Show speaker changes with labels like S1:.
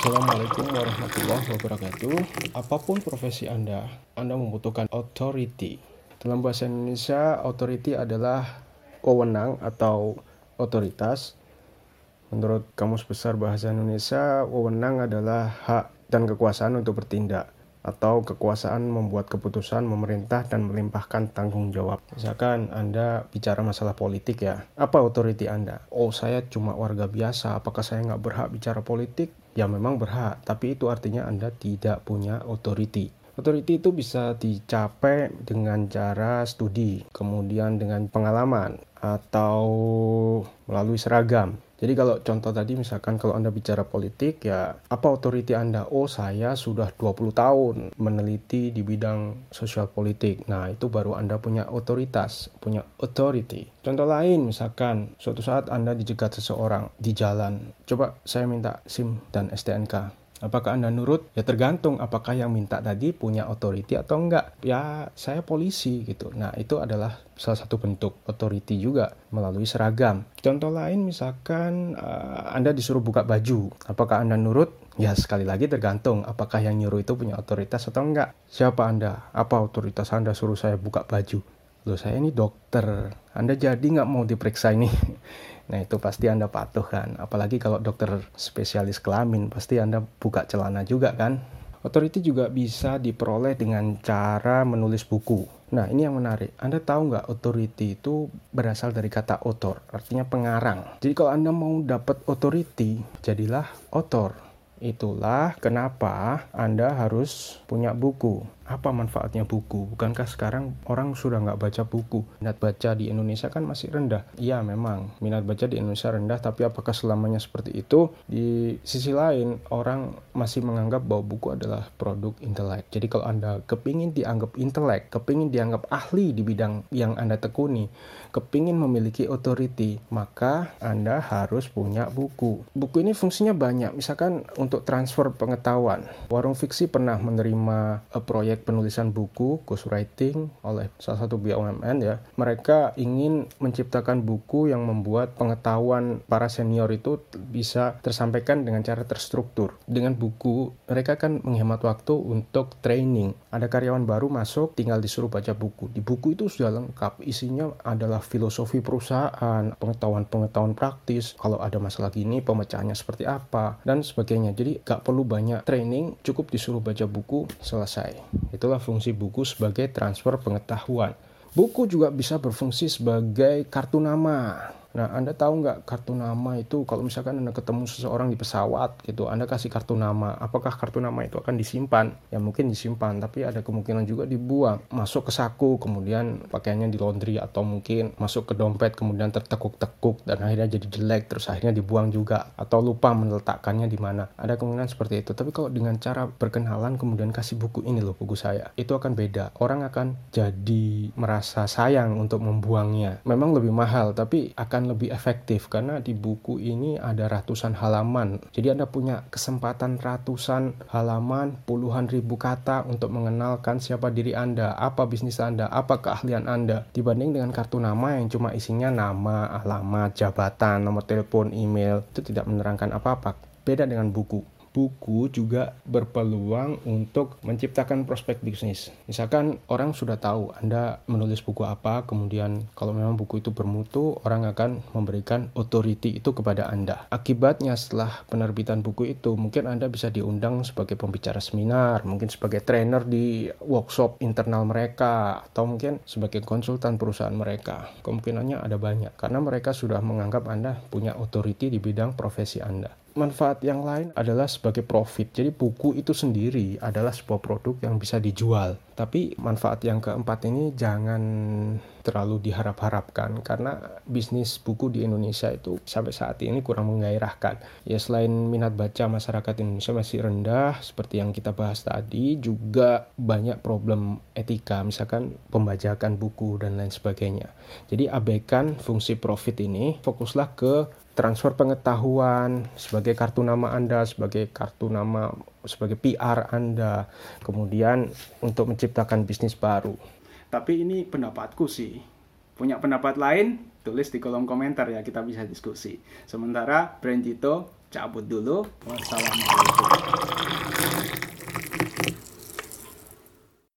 S1: Assalamualaikum warahmatullahi wabarakatuh. Apa pun profesi Anda, Anda membutuhkan authority. Dalam bahasa Indonesia, authority adalah wewenang atau otoritas. Menurut Kamus Besar Bahasa Indonesia, wewenang adalah hak dan kekuasaan untuk bertindak atau kekuasaan membuat keputusan, memerintah, dan melimpahkan tanggung jawab. Misalkan Anda bicara masalah politik ya, apa otoriti Anda? Oh, saya cuma warga biasa, apakah saya nggak berhak bicara politik? Ya memang berhak, tapi itu artinya Anda tidak punya otoriti. Otoriti itu bisa dicapai dengan cara studi, kemudian dengan pengalaman, atau melalui seragam. Jadi kalau contoh tadi misalkan kalau Anda bicara politik ya apa otoriti Anda? Oh saya sudah 20 tahun meneliti di bidang sosial politik. Nah itu baru Anda punya otoritas, punya authority. Contoh lain misalkan suatu saat Anda dijegat seseorang di jalan. Coba saya minta SIM dan STNK. Apakah Anda nurut? Ya tergantung apakah yang minta tadi punya otoriti atau enggak. Ya saya polisi gitu. Nah itu adalah salah satu bentuk otoriti juga melalui seragam. Contoh lain misalkan uh, Anda disuruh buka baju. Apakah Anda nurut? Ya sekali lagi tergantung apakah yang nyuruh itu punya otoritas atau enggak. Siapa Anda? Apa otoritas Anda suruh saya buka baju? Loh saya ini dokter. Anda jadi nggak mau diperiksa ini? Nah itu pasti Anda patuh kan. Apalagi kalau dokter spesialis kelamin, pasti Anda buka celana juga kan. Authority juga bisa diperoleh dengan cara menulis buku. Nah ini yang menarik. Anda tahu nggak authority itu berasal dari kata author, artinya pengarang. Jadi kalau Anda mau dapat authority, jadilah author. Itulah kenapa Anda harus punya buku apa manfaatnya buku? Bukankah sekarang orang sudah nggak baca buku? Minat baca di Indonesia kan masih rendah. Iya memang, minat baca di Indonesia rendah, tapi apakah selamanya seperti itu? Di sisi lain, orang masih menganggap bahwa buku adalah produk intelek. Jadi kalau Anda kepingin dianggap intelek, kepingin dianggap ahli di bidang yang Anda tekuni, kepingin memiliki authority, maka Anda harus punya buku. Buku ini fungsinya banyak, misalkan untuk transfer pengetahuan. Warung Fiksi pernah menerima uh, proyek penulisan buku, ghostwriting oleh salah satu BUMN ya. Mereka ingin menciptakan buku yang membuat pengetahuan para senior itu bisa tersampaikan dengan cara terstruktur. Dengan buku, mereka kan menghemat waktu untuk training. Ada karyawan baru masuk, tinggal disuruh baca buku. Di buku itu sudah lengkap, isinya adalah filosofi perusahaan, pengetahuan-pengetahuan praktis, kalau ada masalah gini, pemecahannya seperti apa, dan sebagainya. Jadi gak perlu banyak training, cukup disuruh baca buku, selesai. Itulah fungsi buku sebagai transfer pengetahuan. Buku juga bisa berfungsi sebagai kartu nama. Nah, Anda tahu nggak kartu nama itu kalau misalkan Anda ketemu seseorang di pesawat gitu, Anda kasih kartu nama, apakah kartu nama itu akan disimpan? Ya mungkin disimpan, tapi ada kemungkinan juga dibuang, masuk ke saku, kemudian pakaiannya di laundry atau mungkin masuk ke dompet kemudian tertekuk-tekuk dan akhirnya jadi jelek terus akhirnya dibuang juga atau lupa meletakkannya di mana. Ada kemungkinan seperti itu. Tapi kalau dengan cara berkenalan kemudian kasih buku ini loh buku saya, itu akan beda. Orang akan jadi merasa sayang untuk membuangnya. Memang lebih mahal, tapi akan akan lebih efektif karena di buku ini ada ratusan halaman. Jadi Anda punya kesempatan ratusan halaman, puluhan ribu kata untuk mengenalkan siapa diri Anda, apa bisnis Anda, apa keahlian Anda dibanding dengan kartu nama yang cuma isinya nama, alamat, jabatan, nomor telepon, email. Itu tidak menerangkan apa-apa. Beda dengan buku buku juga berpeluang untuk menciptakan prospek bisnis. Misalkan orang sudah tahu Anda menulis buku apa, kemudian kalau memang buku itu bermutu, orang akan memberikan authority itu kepada Anda. Akibatnya setelah penerbitan buku itu, mungkin Anda bisa diundang sebagai pembicara seminar, mungkin sebagai trainer di workshop internal mereka, atau mungkin sebagai konsultan perusahaan mereka. Kemungkinannya ada banyak, karena mereka sudah menganggap Anda punya authority di bidang profesi Anda manfaat yang lain adalah sebagai profit. Jadi buku itu sendiri adalah sebuah produk yang bisa dijual. Tapi manfaat yang keempat ini jangan terlalu diharap-harapkan karena bisnis buku di Indonesia itu sampai saat ini kurang menggairahkan. Ya selain minat baca masyarakat Indonesia masih rendah seperti yang kita bahas tadi, juga banyak problem etika misalkan pembajakan buku dan lain sebagainya. Jadi abaikan fungsi profit ini, fokuslah ke transfer pengetahuan sebagai kartu nama Anda, sebagai kartu nama sebagai PR Anda, kemudian untuk menciptakan bisnis baru. Tapi ini pendapatku sih. Punya pendapat lain, tulis di kolom komentar ya, kita bisa diskusi. Sementara Brandito cabut dulu. Wassalamualaikum.